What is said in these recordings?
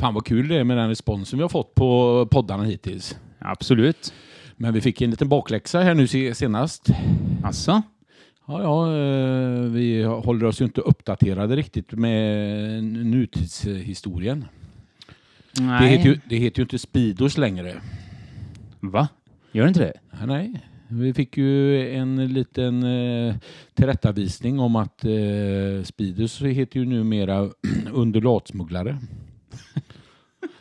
Fan vad kul det är med den responsen vi har fått på poddarna hittills. Absolut. Men vi fick en liten bakläxa här nu se- senast. Alltså? Ja, ja, eh, vi håller oss ju inte uppdaterade riktigt med nutidshistorien. Det Nej. heter, ju, det heter ju inte Speedos längre. Va? Gör det inte det? Nej, vi fick ju en liten eh, tillrättavisning om att eh, Speedos heter ju numera undulatsmugglare.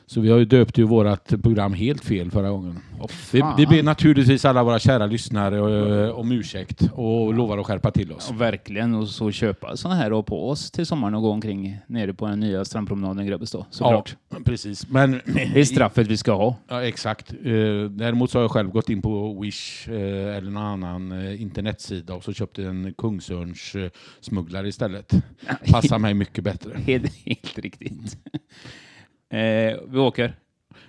Så vi har ju döpt ju vårat program helt fel förra gången. Vi, fan. vi ber naturligtvis alla våra kära lyssnare eh, om ursäkt och lovar att skärpa till oss. Ja, verkligen. Och så köpa såna här och på oss till sommaren och gå omkring nere på den nya strandpromenaden i Grebbestad. Såklart. Ja, precis. Men Det är straffet vi ska ha. Ja, exakt. Eh, däremot så har jag själv gått in på Wish eh, eller någon annan internetsida och så köpte en Kungsörns smugglare istället. Passar mig mycket bättre. Helt, helt riktigt. Eh, vi åker.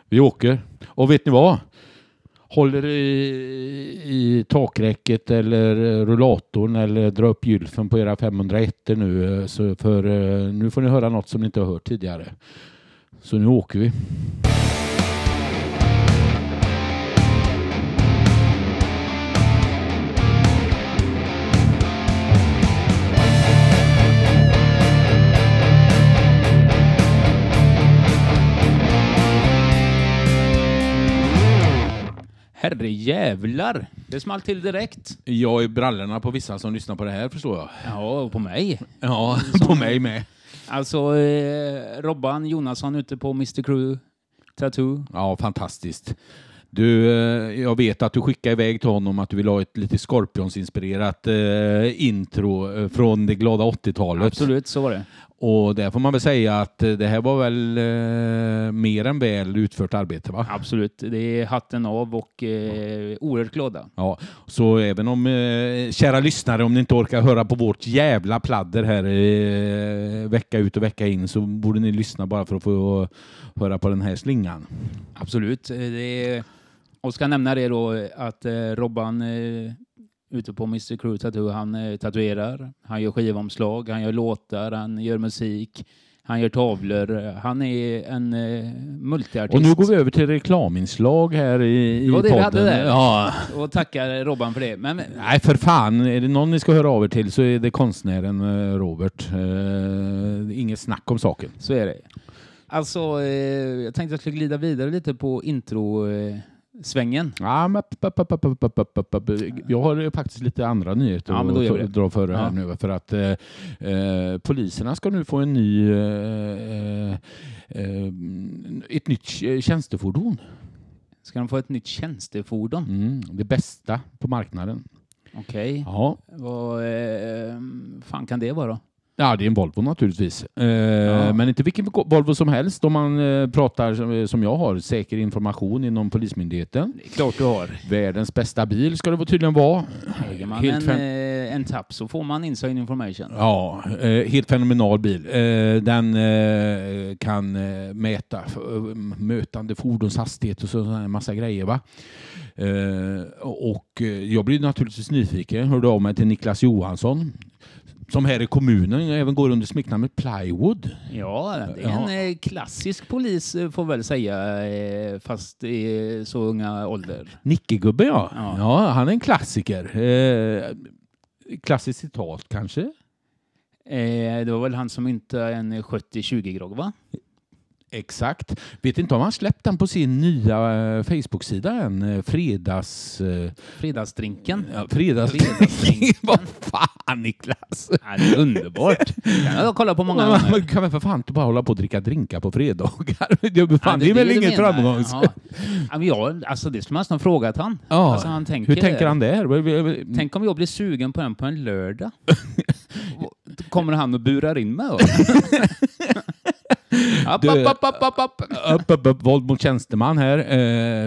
Vi åker. Och vet ni vad? Håller i, i takräcket eller rullatorn eller dra upp gylfen på era 501 nu. Eh, så för eh, nu får ni höra något som ni inte har hört tidigare. Så nu åker vi. Herre jävlar. Det small till direkt. Jag är brallorna på vissa som lyssnar på det här förstår jag. Ja, och på mig. Ja, på mig med. Alltså, eh, Robban Jonasson ute på Mr Crew Tattoo. Ja, fantastiskt. Du, eh, jag vet att du skickade iväg till honom att du vill ha ett lite Scorpions-inspirerat eh, intro eh, från det glada 80-talet. Absolut, så var det. Och där får man väl säga att eh, det här var väl eh, mer än väl utfört arbete, va? Absolut. Det är hatten av och eh, oerhört glada. Ja, så även om, eh, kära lyssnare, om ni inte orkar höra på vårt jävla pladder här eh, vecka ut och vecka in så borde ni lyssna bara för att få höra på den här slingan. Absolut. Eh, Det är, och ska nämna det då att eh, Robban ute på Mr Crew Tattoo, han eh, tatuerar, han gör skivomslag, han gör låtar, han gör musik, han gör tavlor. Han är en eh, multiartist. Och nu går vi över till reklaminslag här i, i Det var det vi podden. hade där. Ja. Och tackar Robban för det. Men Nej, för fan. Är det någon ni ska höra av er till så är det konstnären eh, Robert. Eh, inget snack om saken. så är det. Alltså, eh, jag tänkte att jag skulle glida vidare lite på svängen. Ja, men, jag har faktiskt lite andra nyheter ja, att dra för här ja. nu. För att eh, eh, poliserna ska nu få en ny, eh, eh, ett nytt tjänstefordon. Ska de få ett nytt tjänstefordon? Mm, det bästa på marknaden. Okej. Okay. Ja. Vad eh, fan kan det vara? då? Ja, det är en Volvo naturligtvis. Eh, Men inte vilken Volvo som helst om man eh, pratar som, som jag har, säker information inom Polismyndigheten. Det är klart du har. Världens bästa bil ska det tydligen vara. Äger man Helt en, eh, en tapp så får man inside information. Ja, eh, helt fenomenal bil. Eh, den eh, kan eh, mäta eh, mötande fordonshastighet och så så här en massa grejer. Va? Eh, och eh, jag blir naturligtvis nyfiken. Hörde av mig till Niklas Johansson som här i kommunen även går under smeknamnet Plywood. Ja, det är Ja. en eh, klassisk polis eh, får väl säga, eh, fast i så unga ålder. Nickegubbe ja. Ja. ja. Han är en klassiker. Eh, klassiskt citat kanske? Eh, det var väl han som inte en 70-20-grogg, va? Exakt. Vet inte om han släppt den på sin nya eh, Facebook-sida än. Eh, fredags... Eh, Fredagsdrinken. ja, fredags... Fredagsdrinken. Vad fan Niklas! Ja, det är underbart. Den har jag kollat på många gånger. man kan väl för fan inte bara hålla på och dricka drinkar på fredagar? Det, fan, Ja, det är väl inget menar. framgångs... Ja, jag, alltså det skulle man nästan frågat han. Ja. Alltså, han tänker, Hur tänker han där? Tänk om jag blir sugen på en på en lördag. Kommer han och burar in mig? App, Du- app, app, app, app. Upp, upp, upp, våld mot tjänsteman här.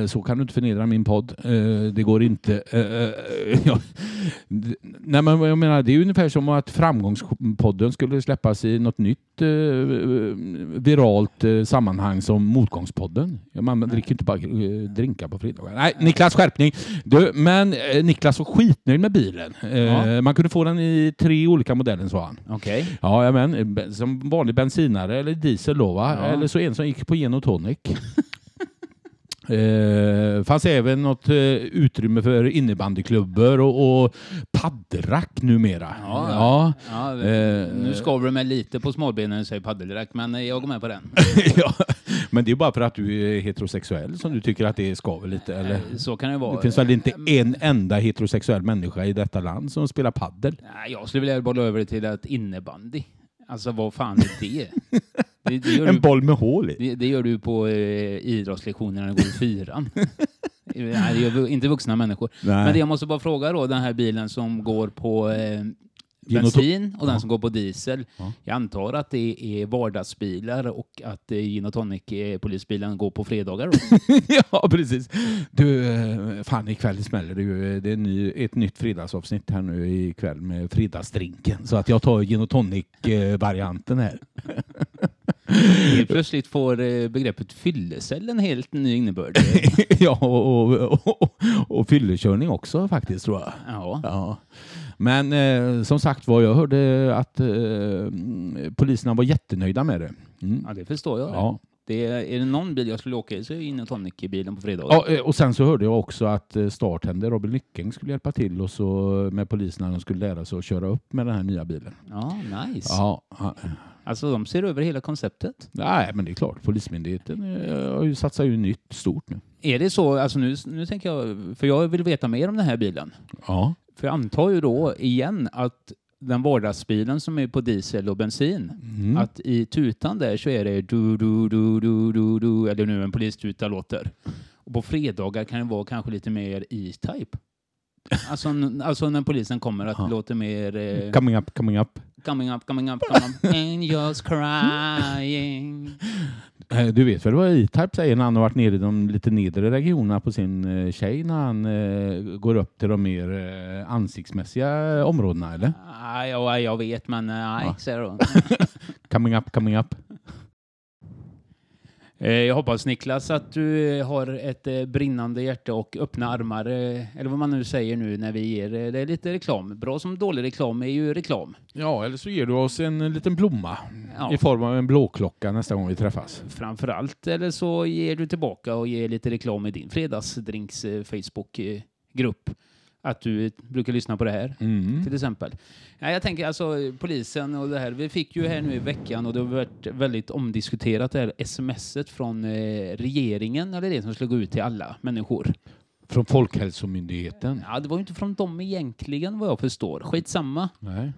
Eh, så kan du inte förnedra min podd. Eh, det går inte. Eh, eh, ja. Nej, men jag menar, det är ungefär som att Framgångspodden skulle släppas i något nytt eh, viralt eh, sammanhang som Motgångspodden. Man dricker inte bara drinkar på fredagar. Nej, Niklas skärpning. Du, men Niklas var skitnöjd med bilen. Ja. Man kunde få den i tre olika modeller sa han. Okej. Ja, men som vanlig bensinare eller diesel då, va? Ja, eller så en som gick på gin och tonic. Eh, fanns även något eh, utrymme för innebandyklubbor och, och paddelrack numera. Ja, ja. Ja, Eh, nu skaver du mig lite på smalbenen när du säger paddelrack, men eh, jag går med på den. ja. Men det är bara för att du är heterosexuell som du tycker att det skaver lite? Eller? Så kan det vara. Det finns väl inte en enda heterosexuell människa i detta land som spelar paddel? Nej, Jag skulle vilja bolla över det till att innebandy. Alltså vad fan är det? Det, det, gör, En du, boll med hål i? det, det gör du på eh, idrottslektionerna när du går i fyran. Nej, det gör inte vuxna människor. Nej. Men det jag måste bara fråga då, den här bilen som går på eh, bensin och den som går på diesel. Ja. Jag antar att det är vardagsbilar och att eh, gin och tonic eh, går på fredagar. Då. ja, precis. Du, eh, fan ikväll smäller det ju. Det är ny, ett nytt fredagsavsnitt här nu ikväll med fredagsdrinken. Så att jag tar gin och tonic-varianten här. Helt plötsligt får begreppet fyllecell en helt ny innebörd. ja, och, och, och, och fyllekörning också faktiskt tror jag. Ja. Ja. Men eh, som sagt var, jag hörde att eh, poliserna var jättenöjda med det. Mm. ja, det förstår jag. Ja. Det är, är det någon bil jag skulle åka i så är det gin och tonic i bilen på fredagar. Ja, eh, och sen så hörde jag också att eh, startender Robin Lycking skulle hjälpa till och så med poliserna de skulle lära sig att köra upp med den här nya bilen. Ja, nice. Ja. Alltså de ser över hela konceptet. nej men det är klart, Polismyndigheten eh, satsat ju nytt stort nu. Är det så, alltså nu, nu tänker jag, för jag vill veta mer om den här bilen. Ja, För jag antar ju då igen att den vardagsbilen som är på diesel och bensin, mm. att i tutan där så är det du, du, du, du, du, du, eller nu en polistuta låter. Och på fredagar kan det vara kanske lite mer E-Type. Alltså, alltså när polisen kommer att det låter mer eh, coming up, coming up. Coming up, coming up, coming up, angels crying. Eh, Du vet väl vad E-Type säger när han har varit nere i de lite nedre regionerna på sin eh, tjej när han eh, går upp till de mer eh, ansiktsmässiga områdena eller? Ah, ja, jag vet, men nej, Ja. Coming up, coming up. Eh, Jag hoppas Niklas att du eh, har ett eh, brinnande hjärta och öppna armar, eller vad man nu säger nu när vi ger det är lite reklam. Bra som dålig reklam är ju reklam. Ja, eller så ger du oss en liten blomma Ja. i form av en blåklocka nästa gång vi träffas. Framför allt, eller så ger du tillbaka och ger lite reklam i din fredagsdrinks Facebook-grupp. Att du brukar lyssna på det här. Mm. till exempel. Ja, jag tänker alltså polisen och det här. Vi fick ju här nu i veckan och det har varit väldigt omdiskuterat det här smset från eh, regeringen eller det som skulle gå ut till alla människor. Från Folkhälsomyndigheten. Ja, det var ju inte från dem egentligen vad jag förstår. Skitsamma. Nej.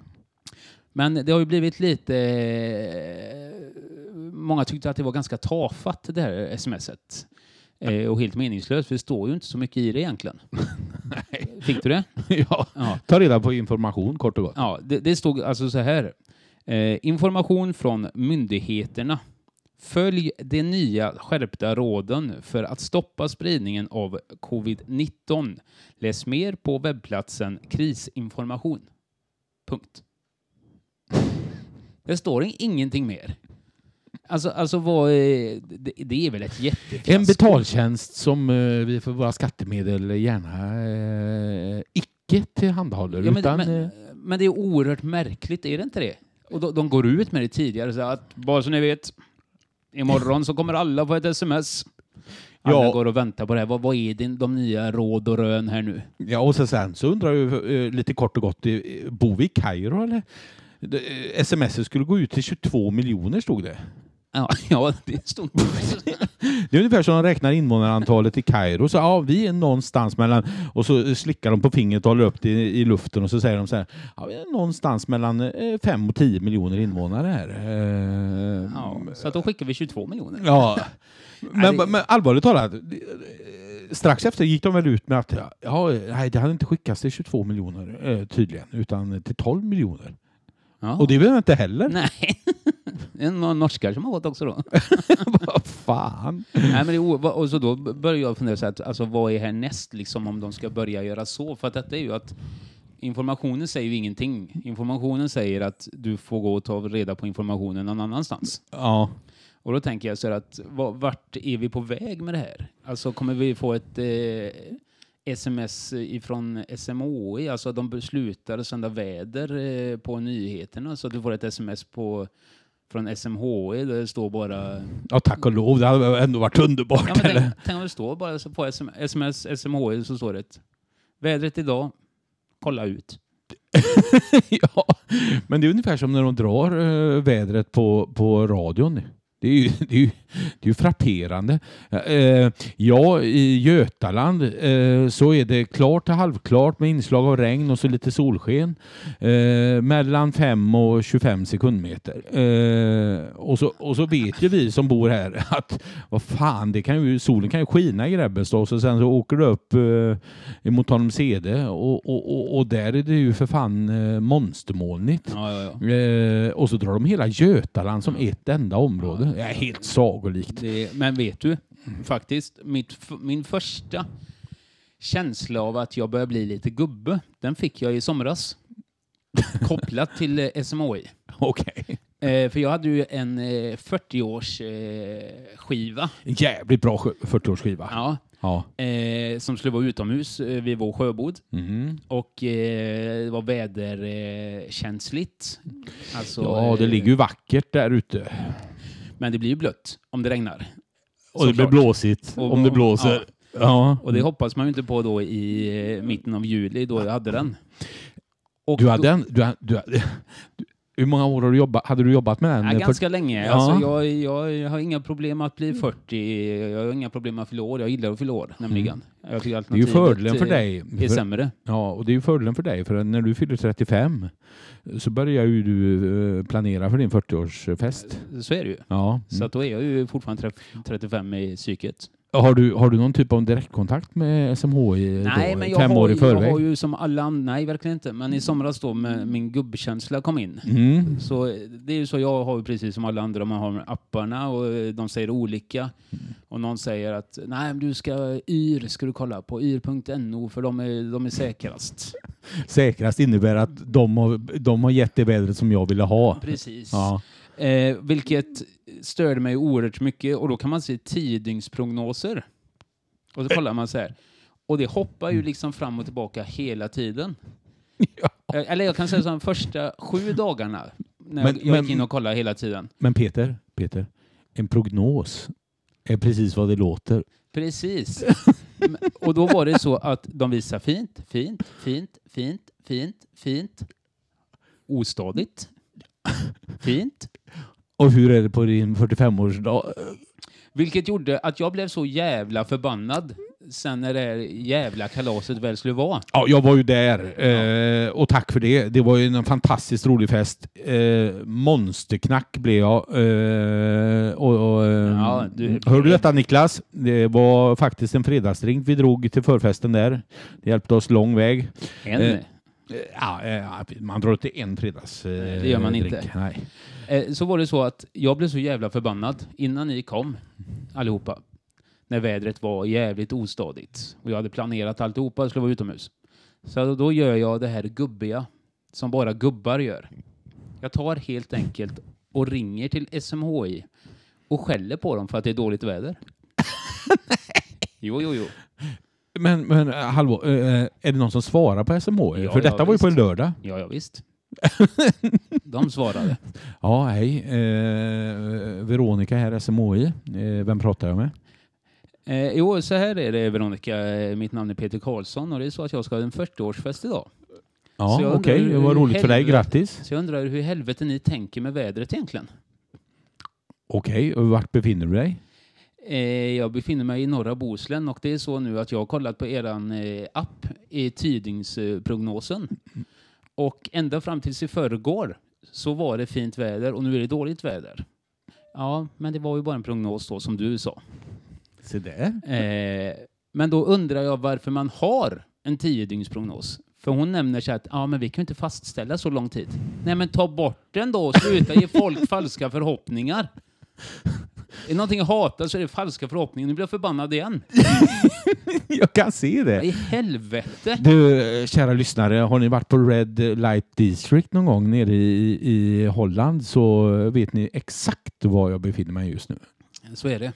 Men det har ju blivit lite... eh, Många tyckte att det var ganska tafatt det här smset. Eh, och helt meningslöst, för det står ju inte så mycket i det egentligen. Fick du det? ja. Ja. Ta reda på information kort och gott. Ja, det, det stod alltså så här. Eh, information från myndigheterna. Följ de nya skärpta råden för att stoppa spridningen av covid-19. Läs mer på webbplatsen krisinformation. Punkt. Det står in- ingenting mer. Alltså, alltså vad, det, det är väl ett jättefiasko? En betaltjänst som eh, vi för våra skattemedel gärna eh, icke tillhandahåller. Ja, men, utan, men, eh, men det är oerhört märkligt, är det inte det? Och de, de går ut med det tidigare, så att bara så ni vet, imorgon så kommer alla få ett sms. Alla Ja. går och väntar på det här. Vad, vad är din, de nya råd och rön här nu? ja, och så sen så undrar jag lite kort och gott, bor vi i Kairo eller? Sms skulle gå ut till 22 miljoner stod det. Ja, ja det stod... Det är ungefär som de räknar invånarantalet i Kairo. Så ja, vi är någonstans mellan... Och så slickar de på fingret och håller upp det i, i luften och så säger de så här. Ja, vi är någonstans mellan 5 och 10 miljoner invånare här. Eh, Ja, så att då skickar vi 22 miljoner. Ja, men, det- men allvarligt talat. Strax efter gick de väl ut med att ja, nej, det hade inte skickats till 22 miljoner eh, tydligen, utan till 12 miljoner. Ja. Och det jag inte heller. Nej. Det är några norskar som har gått också då. Vad fan. Nej, men det och så då börjar jag fundera så att, alltså, vad är härnäst liksom, om de ska börja göra så? För att detta är ju att informationen säger ju ingenting. Informationen säger att du får gå och ta reda på informationen någon annanstans. Ja. Och då tänker jag så här att va- vart är vi på väg med det här? Alltså kommer vi få ett eh, sms ifrån SMHI, alltså de beslutar att sända väder eh, på nyheterna så att du får ett sms på från SMHI där det står bara... Ja, tack och lov. Det hade ändå varit underbart. Ja, tänk, tänk om det står bara så på SM, sms SMHI så står det vädret idag, kolla ut. ja, men det är ungefär som när de drar eh, vädret på, på radion. Det är ju, det är ju, det är frapperande. Eh, ja, i Götaland eh, så är det klart till halvklart med inslag av regn och så lite solsken. Eh, mellan 5 och 25 sekundmeter. Och, så, och så vet ju vi som bor här att vad fan, det kan ju, solen kan ju skina i Grebbestad och så sen så åker du upp eh, mot honom Sede och, och, och, och där är det ju för fan eh, monstermolnigt. Ja, ja, ja. Och så drar de hela Götaland som ett enda område. Är helt sagolikt. Det, men vet du, faktiskt, mitt, min första känsla av att jag börjar bli lite gubbe, den fick jag i somras. Kopplat till eh, SMHI. Okej. Eh, för jag hade ju en eh, 40-års eh, Jävligt bra sjö- 40-årsskiva. ja, Ja. eh, som skulle vara utomhus eh, vid vår sjöbod. Mm. Och eh, det var väderkänsligt. Eh, känsligt. alltså, ja, det eh, ligger ju vackert där ute. Men det blir ju blött om det regnar. Och det blir blåsigt Och- om det blåser. Ja. Och det hoppas man ju inte på då i eh, mitten av juli då jag hade den. Och Du hade då, en... Du, du, du, hur många år har du jobbat, hade du jobbat med den? ja, ganska länge. Ja. Alltså, jag, jag, har inga problem att bli 40. Jag har inga problem med att fylla år. Jag gillar att fylla år nämligen. Mm. det är ju fördelen för eh, dig. är sämre. ja, och det är ju fördelen för dig. För när du fyller 35 så börjar ju du eh, planera för din 40-årsfest. Så är det ju. Ja. Så Mm. att då är jag ju fortfarande treff- 35 i psyket. Har, du, har du någon typ av direktkontakt med SMHI Nej, då, men jag fem har, år i jag förväg? har ju som alla andra, nej verkligen inte, men i somras då med min gubbkänsla kom in. Mm. Så det är ju så, jag har ju precis som alla andra, man har apparna och eh, de säger olika. Och någon säger att nej, du ska yr ska du kolla på, yr.no för de är, de är säkrast. Säkrast innebär att de har, de har gett det vädret som jag ville ha. Precis. Ja. Eh, vilket störde mig oerhört mycket och då kan man se tiodygnsprognoser. Och så kollar man så här. Och det hoppar ju liksom fram och tillbaka hela tiden. Ja. Eh, Eller jag kan säga så de första sju dagarna när Men- jag, jag gick in och kollade hela tiden. Men Peter, Peter, en prognos är precis vad det låter. Precis. Och då var det så att de visar fint, fint, fint, fint, fint, fint, ostadigt, fint. Och hur är det på din 45-årsdag? Vilket gjorde att jag blev så jävla förbannad sen när det jävla kalaset väl skulle vara. Ja, jag var ju där eh, och tack för det. Det var ju en fantastiskt rolig fest. Eh, monsterknack blev jag. Eh, och, och, eh, Ja, du- Hör du detta Niklas? Det var faktiskt en fredagsdrink vi drog till förfesten där. Det hjälpte oss lång väg. En. Eh, Ja, eh, man drar inte en fredags... Eh, det gör man inte. drink. Nej. Eh, Så var det så att jag blev så jävla förbannad innan ni kom, allihopa. När vädret var jävligt ostadigt. Och jag hade planerat alltihopa, jag skulle vara utomhus. Så då gör jag det här gubbiga, som bara gubbar gör. Jag tar helt enkelt och ringer till SMHI och skäller på dem för att det är dåligt väder. Jo, jo, jo. Men, men eh, hallå, eh, är det någon som svarar på SMH? Ja, För ja, detta var ju på en lördag. Ja, ja visst. De svarade. Ja, hej. Eh, Veronica här, SMHI. Eh, vem pratar jag med? Eh, jo, så här är det Veronica. Eh, Mitt namn är Peter Karlsson och det är så att jag ska ha en 40-årsfest idag. Ja, okej. undrar Det var roligt för dig. Grattis. Så jag undrar hur helvete ni tänker med vädret egentligen. Okej, och vart befinner du dig? Eh, jag befinner mig i norra Bohuslän och det är så nu att jag har kollat på eran eh, app i tidingsprognosen. Och ända fram tills i förrgår så var det fint väder och nu är det dåligt väder. Ja, men det var ju bara en prognos då som du sa. Se där. Eh, men då undrar jag varför man har en tiodygnsprognos. För hon nämner så att ja, men vi kan ju inte fastställa så lång tid. Nej, men ta bort den då och sluta ge folk falska förhoppningar. Är det någonting jag hatar så är det falska förhoppningar. Nu blir jag förbannad igen. Jag kan se Vad det. i helvete? Du, kära lyssnare, har ni varit på Red Light District någon gång nere i, i Holland så vet ni exakt var jag befinner mig just nu. Så är det.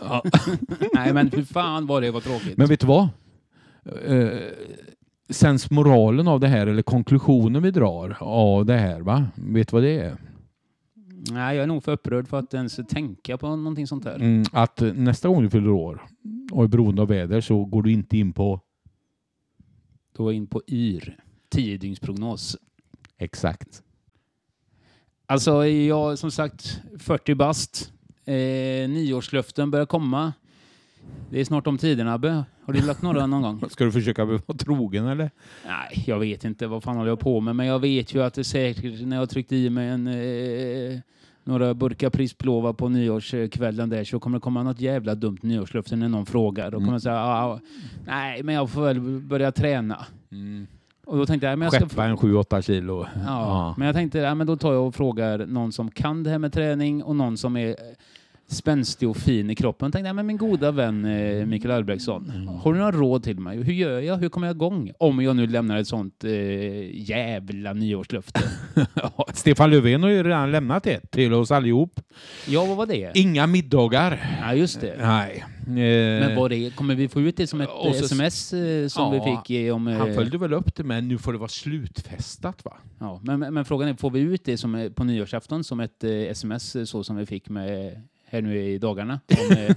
Nej, men för fan vad det var tråkigt. Men vet du vad? Eh, sensmoralen av det här, eller konklusionen vi drar av det här, va? Vet du vad det är? Nej, jag är nog för upprörd för att ens tänka på någonting sånt där. Mm, att nästa gång du fyller år och är beroende av väder så går du inte in på Då in på YR, 10 dygns prognos. exakt. Alltså, jag som sagt 40 bast. Eh, nyårslöften börjar komma. Det är snart om tiden, Abbe. Har du lagt några någon gång? Ska du försöka vara trogen eller? Nej, jag vet inte. Vad fan håller jag på med? Men jag vet ju att det säkert, när jag tryckte i mig en, eh, några burkar Prisplova på nyårskvällen där så kommer det komma något jävla dumt nyårslöfte när någon frågar. Då kommer jag säga, ah, nej, men jag får väl börja träna. Och då tänkte jag, men jag ska... Skeppa en 7-8 kilo. Ja, men jag tänkte, ja, men då tar jag och frågar någon som kan det här med träning och någon som är spänstig och fin i kroppen. Jag tänkte, ja, men min goda vän eh, Mikael Albrektsson, Mm. har du några råd till mig? Hur gör jag? Hur kommer jag igång? Om jag nu lämnar ett sånt eh, jävla nyårslöfte. Stefan Löfven har ju redan lämnat ett till oss allihop. ja, vad var det? Inga middagar. Ja, just det. Nej. Eh, Men vad det, kommer vi få ut det som ett så- sms eh, som Ja, vi fick om... eh, Han följde väl upp det men nu får det vara slutfestat va? ja, men, men frågan är, får vi ut det som, på nyårsafton som ett sms så som vi fick med här nu i dagarna? Om, eh,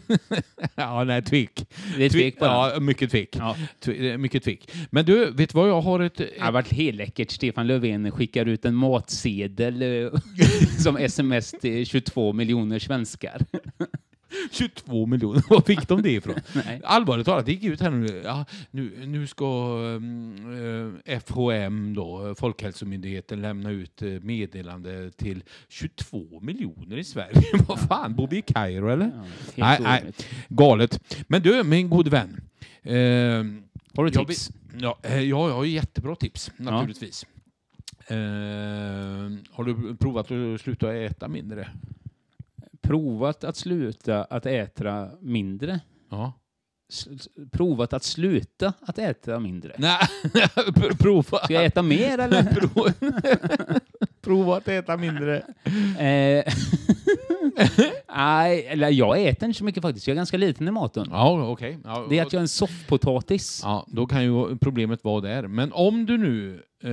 Ja, nej, tvek. det är tvek bara. Ja, mycket tvek. Ja. Eh, Mycket tvek. Men du, vet du vad jag har ett... Det har varit helt läckert. Stefan Löfven skickar ut en matsedel eh, som sms till 22 miljoner svenskar. 22 miljoner. Var fick de det ifrån? Allvarligt talat, det gick ut här nu. Ja, nu, nu ska um, eh, FHM, då, Folkhälsomyndigheten, lämna ut eh, meddelande till 22 miljoner i Sverige. Vad fan, bor vi i Kairo eller? Ja, Nej, nej. Galet. Men du, min god vän. Eh, Har du jag tips? vill- Ja, ja, jag har jättebra tips naturligtvis. Eh, har du provat att sluta äta mindre? Provat att sluta att äta mindre. Ja. S- Provat att sluta att äta mindre. Nej, prova. Ska jag äta mer eller? Prova. prova att äta mindre. Eh, Nej, eller jag äter inte så mycket faktiskt. Jag är ganska liten i maten. Ja, okej. Ja, Det är att jag är en soffpotatis. Ja, då kan ju problemet vara där. Men om du nu eh,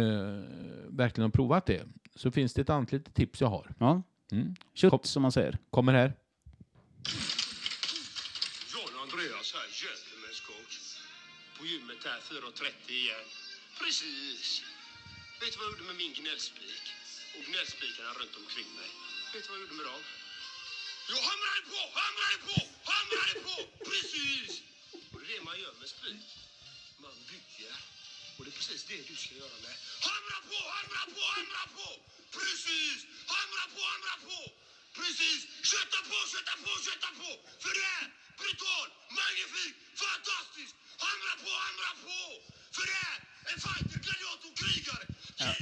verkligen har provat det så finns det ett annat litet tips jag har. Ja. Mm. Kött, Kom. som man säger. Kommer här. John Andreas här, Gentlemen's coach. På gymmet här, 4.30 igen. Precis. Vet du vad jag gjorde med min gnällspik? Och gnällspikarna runt omkring mig. Vet du vad jag gjorde med dem? Jag hamrade på, hamrade på, hamrade på! Precis! Och det är det man gör med spik. Man bygger. Och det är precis det du ska göra med. Hamra på, hamra på, hamra på! Precis! Hamra på, hamra på! Precis! Kötta på, kötta på, kötta på! För det är brutal, magnifik, fantastiskt! Hamra på, hamra på! För det är en fighter, gladiator, krigare!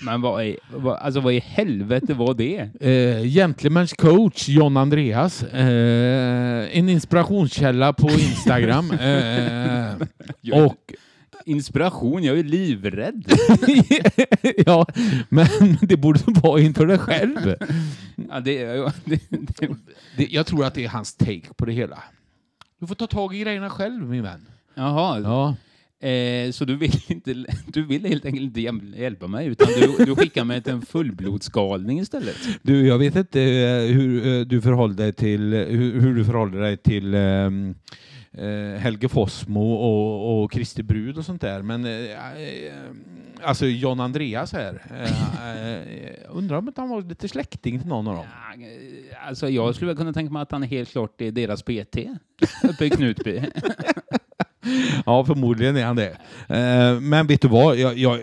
Men vad i, vad, alltså vad i helvete var det? Eh, Gentlemen's coach John Andreas. Eh, en inspirationskälla på Instagram. eh, och Inspiration, jag är livrädd. ja, men det borde vara inför dig själv. Ja, det, ja, det, det, Det, jag tror att det är hans take på det hela. Du får ta tag i grejerna själv min vän. jaha, Ja. eh, så du vill, inte, du vill helt enkelt inte hjäl- hjälpa mig utan du, du skickar mig till en fullblodsgalning istället? Du, jag vet inte eh, hur eh, du förhåller dig till, hur, hur du förhåller dig till eh, Helge Fossmo och, och Kristi brud och sånt där. Men eh, eh, alltså John Andreas här. Eh, eh, undrar om inte han var lite släkting till någon av dem. Eh, Alltså jag skulle kunna tänka mig att han är helt klart är deras PT uppe i Knutby. Ja, förmodligen är han det. Eh, men vet du vad? Jag, jag,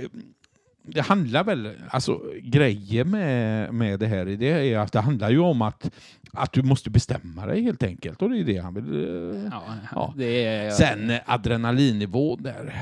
det handlar väl, alltså grejen med, med det här det är att det handlar ju om att, att du måste bestämma dig helt enkelt. Och det är det han vill. eh, Ja, Ja. Det är, Sen eh, adrenalinnivån där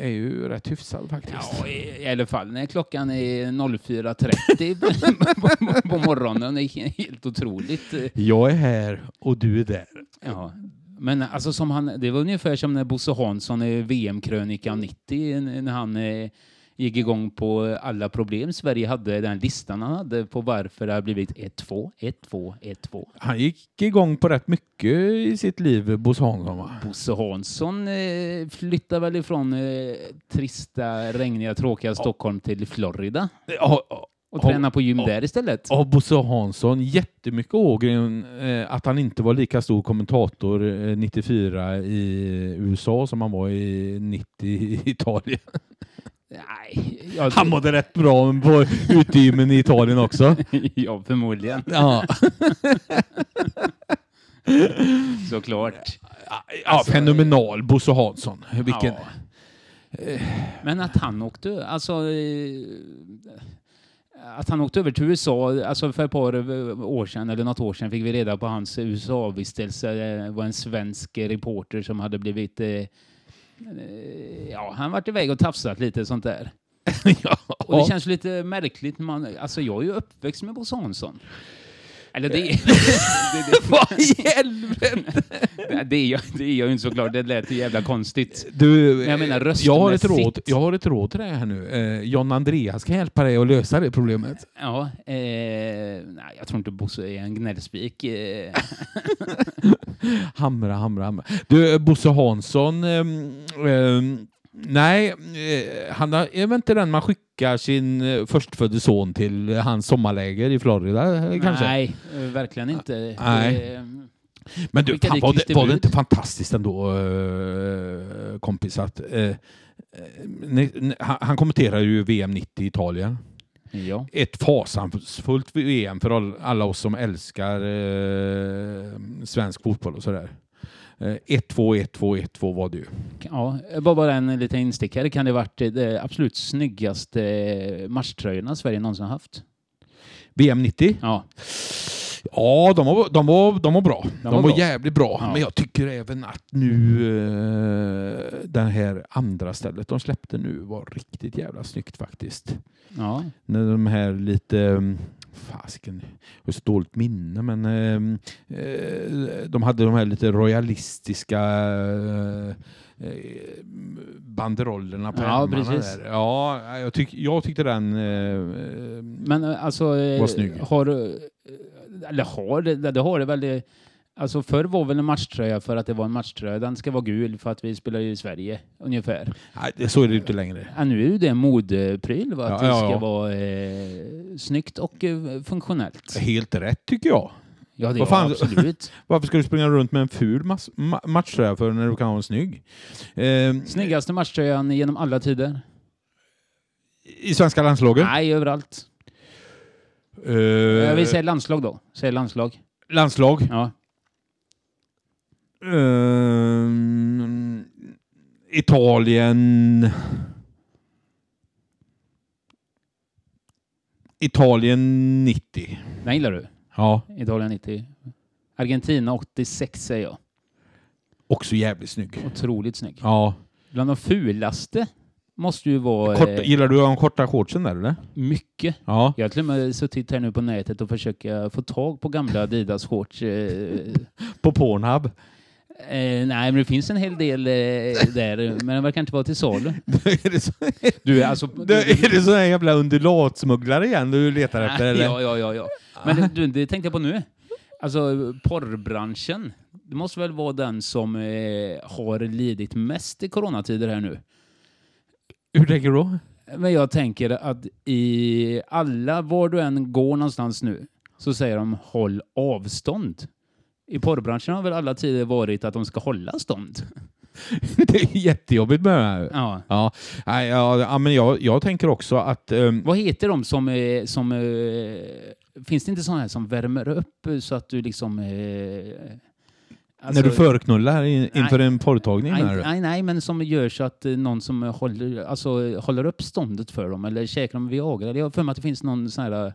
är ju rätt hyfsad faktiskt. Ja, i, i alla fall när klockan är 04.30 på, på, på morgonen. Det är helt otroligt. Jag är här och du är där. Ja. Men alltså som han, det var ungefär som när Bosse Hansson i VM-krönikan 90 när han eh, gick igång på alla problem Sverige hade, den listan han hade på varför det har blivit 1-2, 1-2, 1-2. Han gick igång på rätt mycket i sitt liv, Bosse Hansson va? Bosse Hansson eh, flyttar väl ifrån eh, trista, regniga, tråkiga Stockholm till Florida. Ja, Och Har- träna på gym har- där istället. Av Bosse Hansson jättemycket Ågren eh, att han inte var lika stor kommentator eh, 94 i USA som han var i 90 i Italien. Nej, jag, Han mådde rätt bra på utegymmen i Italien också. ja, förmodligen. Ja, Såklart. ja fenomenal Bosse Hansson. Vilken, Ja. Men att han åkte, alltså... eh, Att han åkte över till USA, alltså för ett par år sedan, eller något år sedan, fick vi reda på hans USA-vistelse. Det var en svensk reporter som hade blivit... Ja, han varit iväg och tafsat lite sånt där. ja. Och det känns lite märkligt. Man, alltså jag är ju uppväxt med Bosse Hansson. Eller det, det, Vad i helvete! det, jag, det är jag ju inte såklart. Det lät ju jävla konstigt. Du, Men jag menar jag har, ett röstmässigt. råd, jag har ett råd till dig här nu. Eh, John Andreas kan hjälpa dig att lösa det problemet. Ja, eh, nej, jag tror inte Bosse är en gnällspik. Eh, Hamra, hamra, hamra. Du, Bosse Hansson. ehm, nej, eh, han har, är väl inte den man skickar sin eh, förstfödde son till eh, hans sommarläger i Florida kanske? nej, verkligen inte. Nej. Eh, Men du, fan, var, det, var det inte fantastiskt ändå, kompis, att han, kommenterar ju VM 90 i Italien. ja. Ett fasansfullt VM för all, alla oss som älskar svensk fotboll och sådär. Eh, 1-2, 1-2, 1-2 var det ju. ja, bara, en liten instickare. Kan det varit det absolut snyggaste eh, matchtröjorna Sverige någonsin haft? VM 90? Ja, Ja, de var, de var, de var bra. De, var var, bra. jävligt bra. Ja. Men jag tycker även att nu eh, det här andra stället de släppte nu var riktigt jävla snyggt faktiskt. ja. När de här lite... Fasiken, jag har så dåligt minne, men ehm, eh, de hade de här lite royalistiska eh, eh, banderollerna på Ja, precis. Där. Ja, jag, tyck, jag tyckte den... Eh, Men eh, alltså... Var snygg. Har, eh, eller har det, det har det väl... Alltså förr var väl en matchtröja för att det var en matchtröja. Den ska vara gul för att vi spelar i Sverige, ungefär. nej, det- så är det inte längre. Ja, nu är ju det en modepryl, va? att Ja, det ja, ska ja. vara eh, snyggt och eh, funktionellt. Helt rätt tycker jag. Ja, det Vad fan- absolut. Varför ska du springa runt med en ful mas- ma- matchtröja för när du kan ha en snygg? Eh, Snyggaste matchtröjan genom alla tider? I svenska landslaget? Nej, överallt. Eh, Jag vill säga landslag då. Säg landslag. landslag? Ja. Ehm, Italien... Italien 90. Den gillar du? Ja, Italien 90. Argentina 86 säger jag. också jävligt snygg. Otroligt snygg. Ja. Bland de fulaste måste ju vara Kort, eh, gillar du de korta shortsen där eller? mycket. Ja. Jag har till och med suttit här nu på nätet och försökt få tag på gamla Adidas-shorts. Eh, På Pornhub. Eh, nej, men det finns en hel del eh, där, men det verkar inte vara till salu. är, det så, Du, alltså... det, är det sån här jävla undulatsmugglare igen du letar efter eller? Ja, ja, ja. ja. Men du, det tänkte jag på nu. Alltså porrbranschen, det måste väl vara den som eh, har lidit mest i coronatider här nu. Hur tänker du då? Men jag tänker att i alla, var du än går någonstans nu, så säger de håll avstånd. I porrbranschen har väl alla tider varit att de ska hålla stånd? Det är jättejobbigt med det här. Ja. Ja, nej, ja, ja, men jag, jag tänker också att... ehm, Vad heter de som... eh, som eh, finns det inte sådana här som värmer upp så att du liksom... Eh, alltså- när du förknullar in, inför en porrtagning Nej, nej, nej, men som gör så att eh, någon som håller, alltså, håller upp ståndet för dem eller käkar de Viagra. Jag har för mig att det finns någon sån här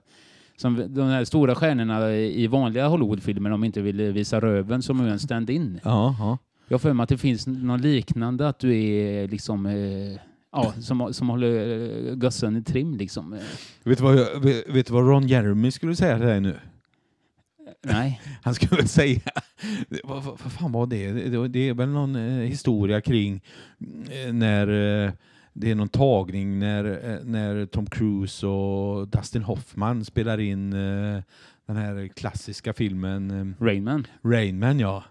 som de här stora stjärnorna i vanliga Hollywoodfilmer de inte vill visa röven som en stand-in. Ja, ja. Jag har för mig att det finns något liknande att du är liksom eh, ja, som, som håller eh, gössen i trim liksom. Vet, du vad, jag- vet, vet du vad Ron Jeremy skulle säga till dig nu? Nej. Han skulle väl säga... Vad, vad, fan var det? Det, det är väl någon eh, historia kring när det är någon tagning när, eh, när Tom Cruise och Dustin Hoffman spelar in eh, den här klassiska filmen eh, Rainman. Rain Man, ja.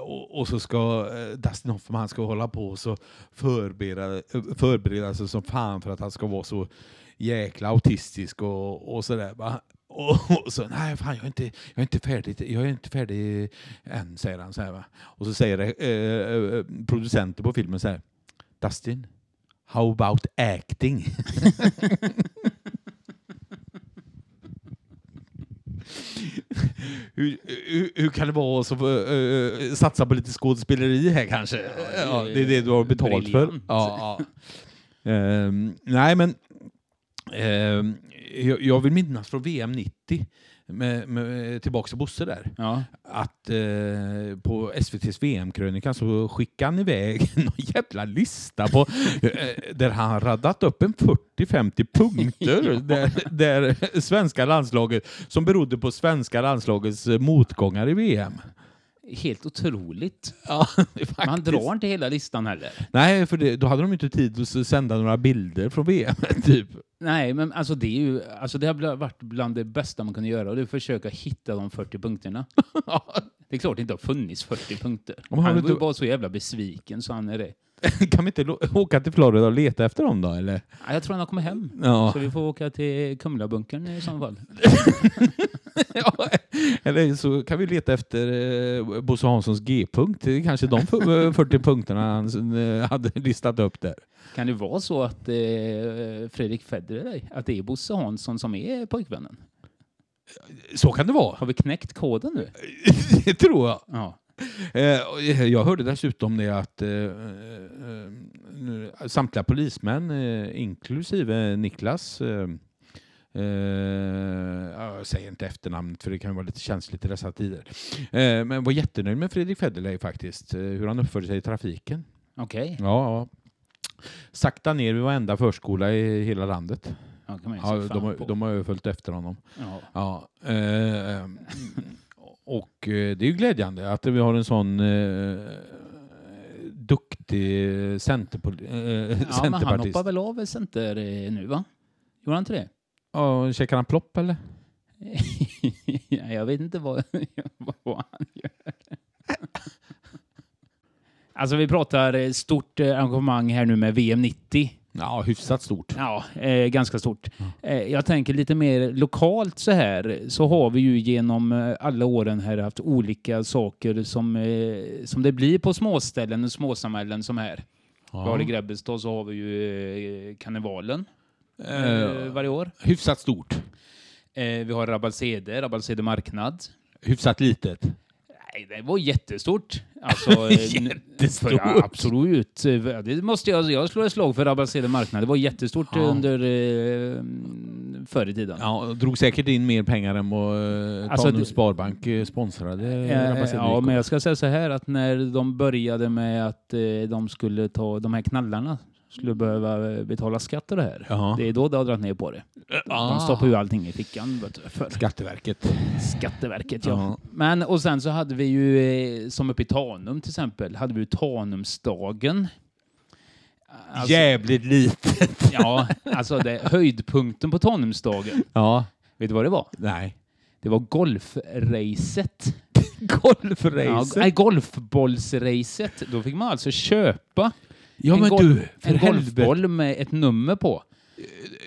Och, och så ska Dustin Hoffman ska hålla på och så förbereda, förbereda sig som fan för att han ska vara så jäkla autistisk och, och sådär. va. Och, och så, nej fan jag är inte, jag är inte färdig, jag är inte färdig än, säger han. Så här, va. Och så säger eh, eh, producenten på filmen så här, Dustin, how about acting? hur, hur, hur kan det vara så uh, satsa på lite skådespeleri här kanske? Ja, det är det du har betalt för. Briljant. Ja, ja. Ehm, nej, men ehm, jag, jag vill minnas från VM 90, med, med, tillbaka till Bosse där, Ja. att eh, på SVTs VM-krönika så skickade han iväg någon jävla lista på, eh, där han radat upp en 40-50 punkter där, där svenska landslaget, som berodde på svenska landslagets motgångar i VM. Helt otroligt. Ja, Man drar inte hela listan heller. Nej, för det, då hade de inte tid att sända några bilder från VM. Typ. Nej, men alltså det, är ju, alltså det har varit bland det bästa man kunde göra och det är att försöka hitta de 40 punkterna. Det är klart det inte har funnits 40 punkter. Om han han var ju bara så jävla besviken så han är det. Kan vi inte åka till Florida och leta efter dem då? Eller? Ja, Jag tror han har kommit hem. Ja. Så vi får åka till Kumlabunkern i så fall. ja, eller så kan vi leta efter eh, Bosse Hanssons G-punkt. Det är kanske de f- eh, 40 punkterna han eh, hade listat upp där. Kan det vara så att eh, Fredrik Federley, att det är Bosse Hansson som är pojkvännen? Så kan det vara. Har vi knäckt koden nu? det tror jag. Ja. Eh, Jag hörde dessutom det att eh, samtliga polismän, inklusive Niklas, ja, jag säger inte efternamnet för det kan vara lite känsligt i dessa tider, eh, men var jättenöjd med Fredrik Federley faktiskt, eh, hur han uppförde sig i trafiken. Okej. Ja, ja. Sakta ner vid varenda förskola i hela landet. Ja, Ja, de, har- de har följt efter honom. Ja. Ja, och det är ju glädjande att vi har en sån duktig centerpol- ja, men han centerpartist. hoppar väl av center nu va? Gjorde han inte det? Ja, käkar han plopp eller? ja, jag vet inte vad, vad han gör. Alltså vi pratar eh, stort eh, engagemang här nu med VM 90. Ja, hyfsat stort. Ja, eh, ganska stort. Eh, jag tänker lite mer lokalt så här, så har vi ju genom eh, alla åren här haft olika saker som, eh, som det blir på småställen och småsamhällen som här. Vi har i Grebbestad så har vi ju eh, karnevalen eh, Eh, varje år. hyfsat stort. Eh, vi har Rabbalsede, Rabbalsede marknad. Hyfsat litet. Nej, det var jättestort. Alltså, eh, Jättestort. För, absolut. Det måste jag, jag slår ett slag för Rabbalsede marknad. Det var jättestort Ja. under eh, förr i tiden. Ja, drog säkert in mer pengar än vad eh, Alltså, Tanums Sparbank eh, sponsrade. Eh, ja, men jag ska säga så här att när de började med att eh, de skulle ta de här knallarna skulle behöva eh, betala skatt och det här. Ja. Det är då det har dragit ner på det. Ah. De stoppar ju allting i fickan för Skatteverket. Skatteverket. Ja. Ja. Men och sen så hade vi ju, eh, som uppe i Tanum till exempel, hade vi ju Tanumsdagen. Alltså, Jävligt litet. Ja, alltså det, höjdpunkten på Tanumsdagen. Ja. Vet du vad det var? Nej. Det var golfracet. Golfracet. Ja, nej, golfbollsracet. Då fick man alltså köpa Ja, en, men du, för en helvete. golfboll med ett nummer på.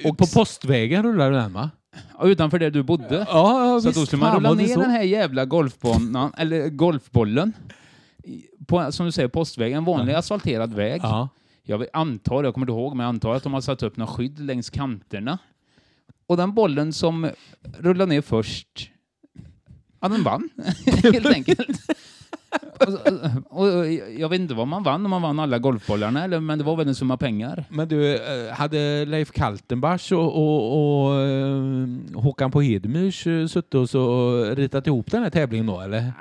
Och på postvägen rullar den va? Ja, utanför där du bodde. Ja, så då skulle man rulla ner den här jävla golfbollen, eller golfbollen på, som du säger, postvägen, en vanlig asfalterad väg. Ja. Jag antar, jag kommer inte ihåg, men jag antar att de har satt upp något skydd längs kanterna. Och den bollen som rullade ner först, ja den vann, helt enkelt. Och, och, och, jag vet inte vad man vann, om man vann alla golfbollarna, eller, men det var väl en summa pengar. Men du, eh, hade Leif Kaltenbach och, och, och eh, Håkan på Hedemyrs eh, suttit och så ritat ihop den här tävlingen då, eller?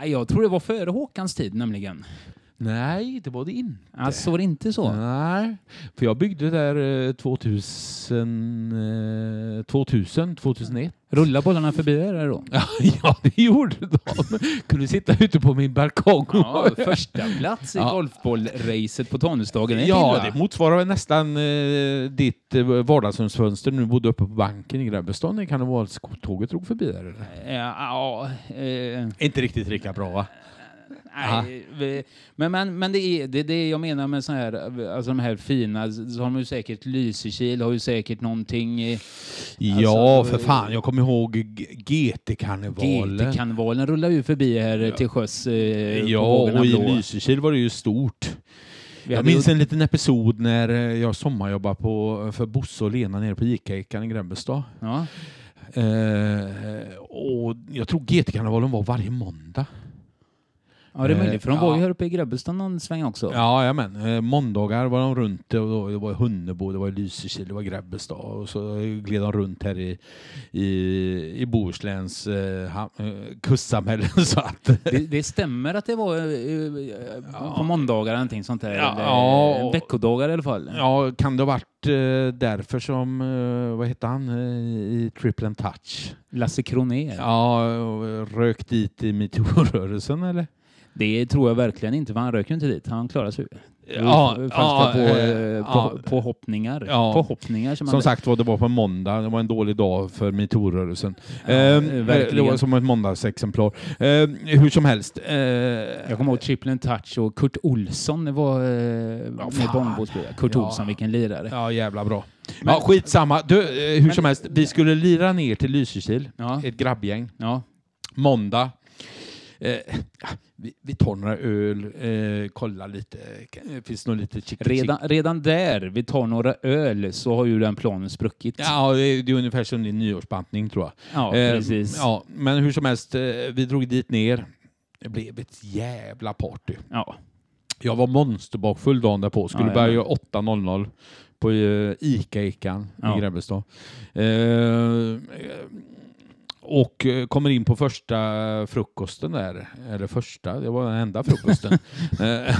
Ah, Jag tror det var före Håkans tid nämligen. Nej, det var det inte. Alltså var det inte så? Nej, för jag byggde där eh, 2000, eh, 2000 2001. Rulla bollarna förbi där då? ja, det gjorde de. Kunde sitta ute på min balkong. Ja, första plats i Ja. golfbollracet på Tanusdagen. Ja, det motsvarar väl nästan eh, ditt eh, vardagsrumsfönster du bodde uppe på banken i Grebbestad när karnevalståget drog förbi där. Eller? Ja, ja, eh, Inte riktigt lika bra va? Nej, vi, men, men, men det är det, är det jag menar med så här, alltså de här fina, så har de ju säkert Lysekil, har ju säkert någonting... eh, Ja, Alltså, för fan. Jag kommer ihåg GT-karnevalen. GT-karnevalen rullar ju förbi här till sjöss. Eh, Ja, och i. Lysekil var det ju stort. Jag minns en liten episod när eh, jag sommarjobbade på, för Bosse och Lena nere på Ica-Ican i Grebbestad. Ja. Eh, och jag tror GT-karnevalen var varje måndag. Ja, det är möjligt, för de var ju här uppe i Grebbestad någon sväng också. Ja, jajamän. Eh, måndagar var de runt det och då, det var Hunnebo, det var Lysekil, det var Grebbestad och så gled de runt här i, i, i Bohusläns eh, eh, kustsamhälle. så att, Det, det stämmer att det var eh, på måndagar eller någonting sånt där. Ja, eller, ja, eh, och- Veckodagar i alla fall. ja, kan det ha varit eh, därför som, eh, vad hette han, eh, i Triple and Touch? Lasse Kronér. Ja, och rök dit i metoo-rörelsen eller? Det tror jag verkligen inte, för han rök ju inte dit. Han klarade sig. Ja, ja, på, eh, eh, på, ja. på hoppningar. Ja. På hoppningar som, Som sagt var, det var på måndag. Det var en dålig dag för metoo-rörelsen. Ja, Ehm, eh, det verkligen. var som ett måndagsexemplar. Ehm, hur som helst. eh, Jag kommer ihåg Triple Touch och Kurt Olsson det var eh, med fan. bångbåtsspelare. Kurt Ja. Olsson, vilken lirare. Ja, jävla bra. Men- ja, skitsamma. Du, eh, hur Men- som helst. Vi skulle lira ner till Lysekil. Ett grabbgäng. Ja. Måndag. Eh, vi, vi tar några öl, eh, kollar lite. Det finns nog lite chick Redan, redan där, vi tar några öl, så har ju den planen spruckit. Ja, det är, det är ungefär som din nyårsbantning tror jag. Ja, Eh, precis. Ja, men hur som helst, eh, vi drog dit ner. Det blev ett jävla party. Ja. Jag var monsterbakfull dagen därpå. Skulle Ja, börja ja. 8.00 på eh, Ica-Ican Ja. i Grebbestad. Eh, och eh, kommer in på första frukosten där. Eller första, det var den enda frukosten. Eh,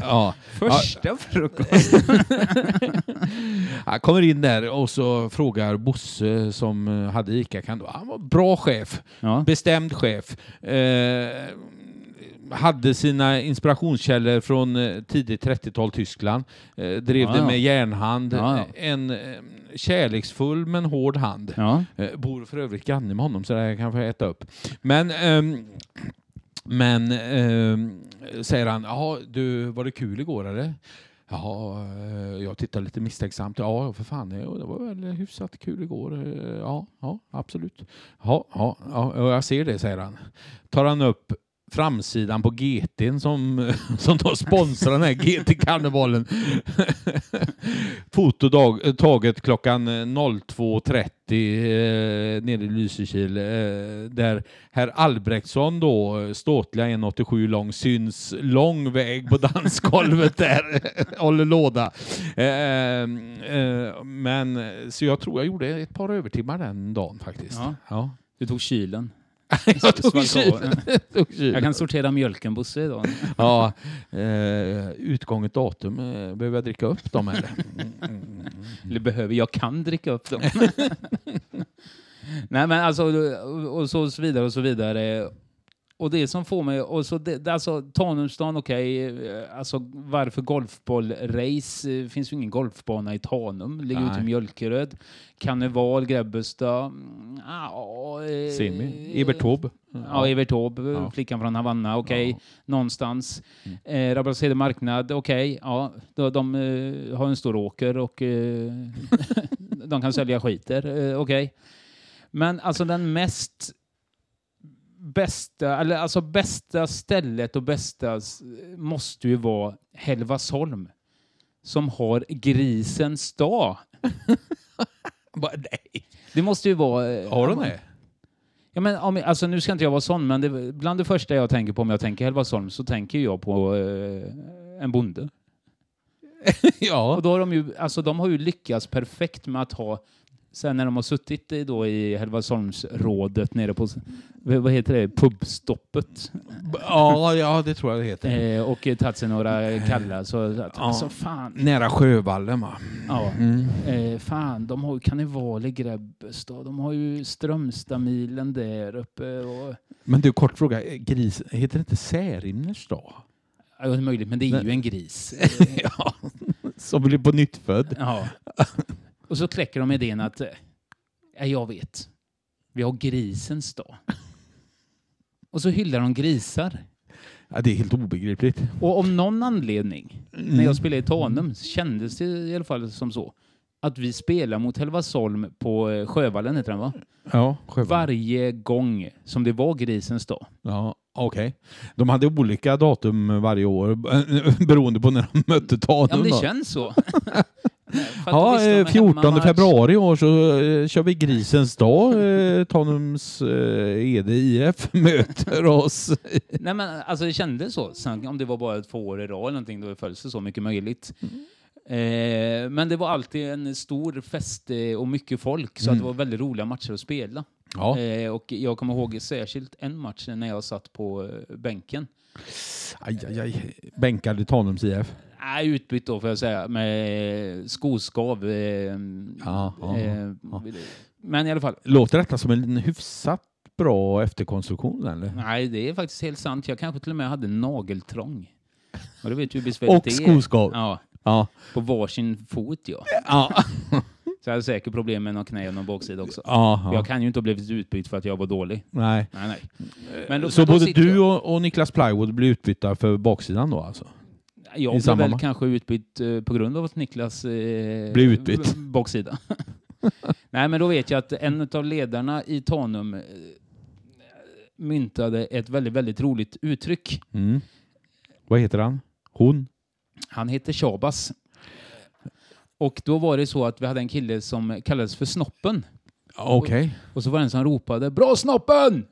ja. Första frukosten. Han kommer in där och så frågar Bosse som hade Ica kan då. Han var bra chef, Ja. bestämd chef. Eh, hade sina inspirationskällor från eh, tidigt 30-tal Tyskland. Eh, drev Ja, det med järnhand. Ja, ja. En kärleksfull men hård hand. Ja. Eh, bor för övrigt granne med honom så det här kan få äta upp. Men, ehm, men ehm, säger han, ja du var det kul igår eller? Ja, eh, jag tittar lite misstänksamt. Ja, för fan, det det var väl hyfsat kul igår. Eh, Ja, ja absolut. Ja, ja, ja, jag ser det, säger han. Tar han upp framsidan på GT'n som, som då sponsrar den här GT-karnevalen. Foto dag, taget klockan 02.30 eh, nere i Lysekil. Eh, där herr Albrektsson då, ståtliga 1,87 lång, syns lång väg på dansgolvet där. Håller låda. Eh, eh, men så jag tror jag gjorde ett par övertimmar den dagen faktiskt. Ja. Ja. Du tog kylen. jag tog kylen. Jag kan sortera mjölken, Bosse, idag. Ja, eh, utgånget datum, eh, behöver jag dricka upp dem eller? Eller behöver, jag kan dricka upp dem. Nej men alltså, och så vidare och så vidare. Och det som får mig, och så det, det- alltså Tanumstan, okej, eh, alltså varför golfbollrace? Eh, finns ju ingen golfbana i Tanum, ligger ute i Nej. Mjölkeröd. Karneval, Grebbestad, mm, ja... eh, Semi. Evert Taube. Ja, Evert Taube, Ja. flickan från Havanna, okej, Ja. någonstans. Mm. Eh, Rabbalshede marknad, okej, ja, de, de eh, har en stor åker och eh, de kan sälja skiter, eh, okej. Men alltså den mest bästa, eller alltså bästa stället och bästa måste ju vara Helvasholm som har grisens dag. Bara, nej. Det måste ju vara... eh, Har de det? Ja, men, om, alltså, nu ska inte jag vara sån, men det, bland det första jag tänker på om jag tänker Helvasholm så tänker jag på eh, en bonde. ja. Och då har de, ju, alltså, de har ju lyckats perfekt med att ha, sen när de har suttit i, då, i Helvasholmsrådet nere på, vad heter det, pubstoppet ja, ja, det tror jag det heter. eh, och tagit sig några kallar så att, Ja. alltså fan, Nära Sjövallen va? ja. Mm. Eh, fan, de har ju karneval i Grebbestad, de har ju Strömstadmilen där uppe och Men du, kort fråga. Gris, heter det inte Särimners dag? Ja, det är möjligt, men det är ju en gris. ja. Som blir på nytt född. ja. Och så kläcker de idén att, eh, ja, jag vet, vi har grisens dag. Och så hyllar de grisar. Ja, det är helt obegripligt. Och om någon anledning, när jag spelade i Tanum, kändes det i alla fall som så. Att vi spelar mot Helvarsholm på eh, Sjövallen, heter den va? Ja, Sjöwall. Varje gång som det var grisens dag. Ja, okej. De hade olika datum varje år beroende på när de mötte Tanum. Ja, men det då. känns så. Ja, visst, de eh, är 14 hemmamatch. februari i år så eh, kör vi Grisens dag. Eh, Tanums eh, Ede IF möter oss. Nej, men alltså det kändes så. Sen om det var bara två år i rad eller någonting, då följs det så mycket möjligt. Eh, men det var alltid en stor fest eh, och mycket folk, så att det var väldigt roliga matcher att spela. Ja. Eh, och jag kommer ihåg särskilt en match när jag satt på bänken. Aj, aj, aj. Bänkad i Tanums IF. Nej, utbytt då får jag säga, med skoskav. Ja, ja. Men i alla fall, Låter detta som en hyfsat bra efterkonstruktion eller? nej det är faktiskt helt sant. Jag kanske till och med hade nageltrång. Och det vet besvärligt Och skoskav. Ja, Ja. på varsin fot ja. Ja. Så jag hade säkert problem med någon knä och någon baksida också. ja. Jag kan ju inte ha blivit utbytt för att jag var dålig. Nej. Nej, nej. Men då, Så men både du och, och Niklas Plywood blir utbytta för baksidan då alltså? jag i blev väl match? kanske utbytt eh, på grund av att Niklas eh, Blev utbytt. baksida. nej, men då vet jag att en av ledarna i Tanum eh, myntade ett väldigt, väldigt roligt uttryck. Mm. Vad heter han? Hon? Han heter Shabas. Och då var det så att vi hade en kille som kallades för Snoppen. Okej. Och så var det en som ropade Bra Snoppen!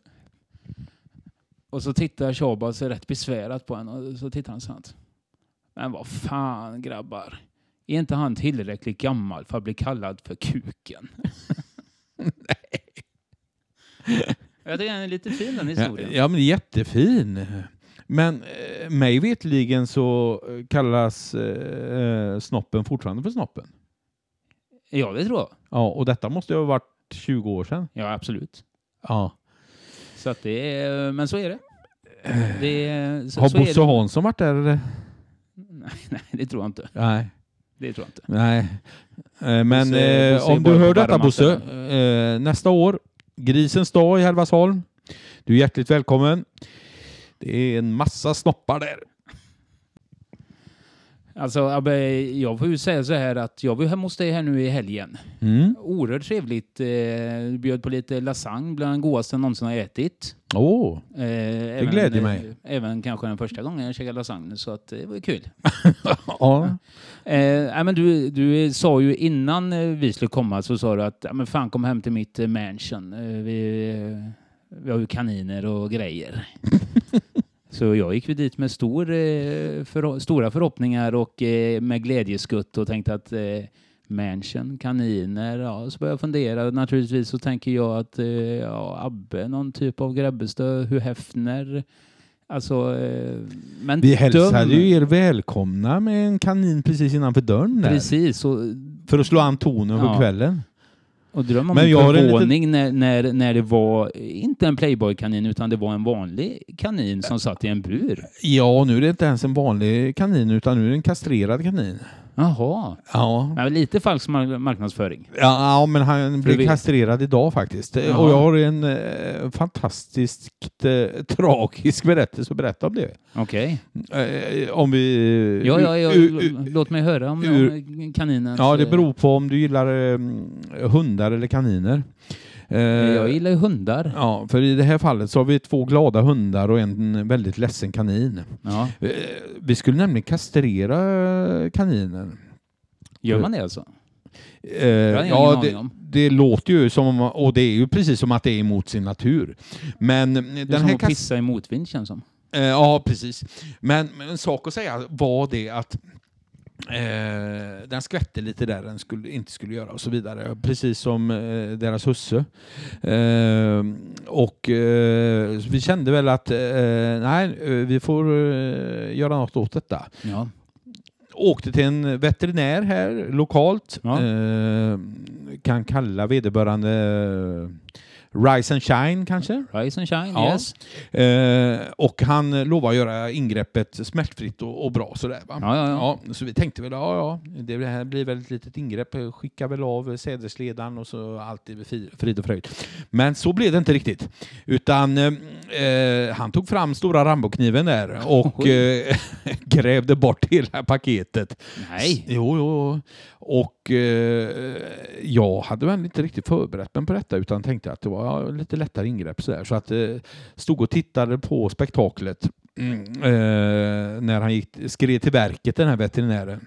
Och så tittar Shabas rätt besvärat på henne och så tittar han så här. Men vad fan grabbar. Är inte han tillräckligt gammal för att bli kallad för kuken? Jag tycker den är lite fin den Ja, historien. ja, men jättefin. Men eh, mig vetligen så eh, kallas eh, snoppen fortfarande för snoppen. Ja, det tror jag. Ja, och detta måste ju ha varit 20 år sedan. Ja, absolut. Ja. Så att det är, men så är det. det är, så, Har så Bosse. Hansson varit där? eller? Nej, nej, det tror jag inte. Nej. Det tror jag inte. Nej. Eh, Men Bosse- eh, Bosse om du hör detta Bosse, eh, nästa år, Grisens dag i Hällevadsholm. Du är hjärtligt välkommen. Det är en massa snoppar där. Alltså, Abbe, jag får ju säga så här att jag var hemma hos dig här nu i helgen. Mm. Oerhört trevligt. Eh, Du bjöd på lite lasagne, bland det godaste jag någonsin har ätit. Åh, Eh, det glädjer mig. Även kanske den första gången jag käkade lasagne, så att det var ju kul. ja. Eh, men du, du sa ju innan eh, vi skulle komma så sa du att men fan kom hem till mitt eh, mansion. Eh, vi, eh, vi har ju kaniner och grejer. så jag gick ju dit med stor, eh, för, stora förhoppningar och eh, med glädjeskutt och tänkte att eh, mansion, kaniner, ja, så började jag fundera. Naturligtvis så tänker jag att ja, Abbe, någon typ av Grebbestad, hur Hefner, alltså, men Vi hälsade döm- ju er välkomna med en kanin precis innanför dörren där. Precis, och För att slå an tonen på Ja. kvällen. Och dröm om Men jag har en förvåning när, när, när det var inte en Playboy-kanin utan det var en vanlig kanin som satt i en bur. Ja, nu är det inte ens en vanlig kanin utan nu är det en kastrerad kanin. Jaha, Ja. men lite falsk mar- marknadsföring. Ja, ja, men han blev kastrerad idag faktiskt. Jaha. Och jag har en eh, fantastiskt eh, tragisk berättelse att berätta om det. Okej. Eh, om vi... Ja, ja, ja, ur- ur- låt mig höra om ur- om kaninen. ja, det beror på om du gillar eh, hundar eller kaniner. Eh, Jag gillar ju hundar. Ja, för i det här fallet så har vi två glada hundar och en väldigt ledsen kanin. Ja. Eh, Vi skulle nämligen kastrera kaninen. Gör man det alltså? Eh, ja, det, det låter ju som, om- och det är ju precis som att det är emot sin natur. Men Det är den som här att pissa i motvind känns som. Eh, ja, precis. Men, men en sak att säga var det att eh, den skvätte lite där den skulle, inte skulle göra och så vidare. Precis som eh, deras husse. Eh, och eh, vi kände väl att eh, nej, eh, vi får göra något åt detta. Ja. Åkte till en veterinär här lokalt. Ja. Kan kalla vederbörande Rise and Shine kanske? Rise and shine, Ja. yes. Eh, och han lovar att göra ingreppet smärtfritt och, och bra sådär va? Ja, ja, ja. så vi tänkte väl, ja ja, det här blir väl ett litet ingrepp, skicka väl av sädesledaren och så allt är frid och fröjd. Men så blev det inte riktigt. Utan eh, han tog fram stora Rambokniven där och eh, grävde bort hela paketet. Nej. Jo, jo. Och eh, jag hade väl inte riktigt förberett mig på detta utan tänkte att det var lite lättare ingrepp så, där. så att eh, stod och tittade på spektaklet mm, eh, när han gick, skred till verket den här veterinären.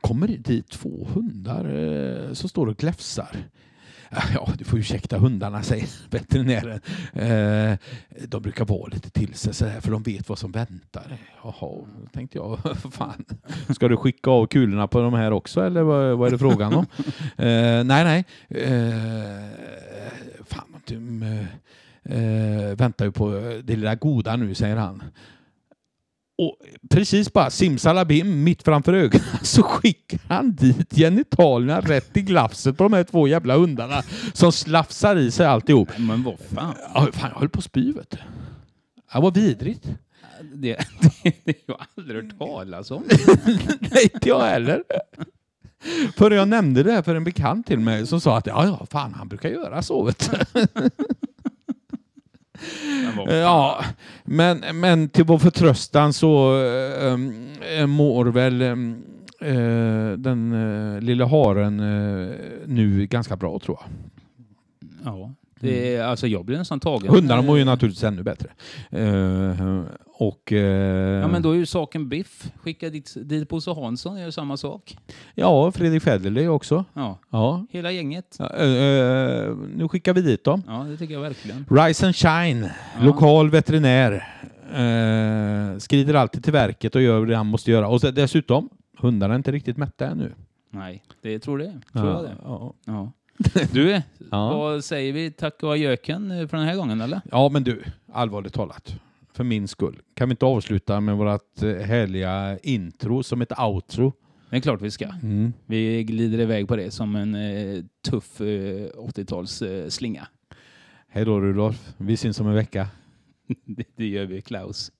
Kommer det dit två hundar eh, som står och gläfsar. Ja, du får ursäkta hundarna, säger veterinären. Eh, de brukar vara lite till sig så här, för de vet vad som väntar. Jaha, tänkte jag, fan, ska du skicka av kulorna på de här också eller vad, vad är det frågan om? eh, nej, nej. Eh, fan, de eh, eh, väntar ju på det lilla goda nu, säger han. Och precis bara simsalabim mitt framför ögonen så skickar han dit genitalierna rätt i glafset på de här två jävla hundarna som slafsar i sig alltihop. Nej, Men vad fan. Ja, fan, jag höll på att spy vet du. Det var vidrigt. Det, det, det har jag aldrig hört talas om. Nej, inte jag heller. För jag nämnde det här för en bekant till mig som sa att ja, ja, fan han brukar göra så. Fan. Ja, men, men till vår förtröstan så äh, mår väl äh, den äh, lilla haren nu ganska bra tror jag. Ja. Det, är- alltså jag blir nästan tagen. Hundarna mår ju naturligtvis ännu bättre. Och, eh, Ja men då är ju saken biff. Skicka dit, dit Bosse Hansson gör samma sak. ja, Fredrik Federley också. Ja. Ja. Hela gänget. Ja, eh, eh, nu skickar vi dit dem. Ja det tycker jag verkligen. Rise and Shine, lokal veterinär. Eh, skrider alltid till verket och gör det han måste göra. Och så, dessutom, hundarna är inte riktigt mätta ännu. Nej, det tror det. Tror jag det. ja. Ja. Du, Ja. vad säger vi? Tack och adjöken för den här gången eller? ja, men du, allvarligt talat. För min skull. Kan vi inte avsluta med vårt eh, härliga intro som ett outro? Det är klart vi ska. Mm. Vi glider iväg på det som en eh, tuff eh, 80-tals eh, slinga. Hej då Rudolf. Vi syns om en vecka. det gör vi Klaus.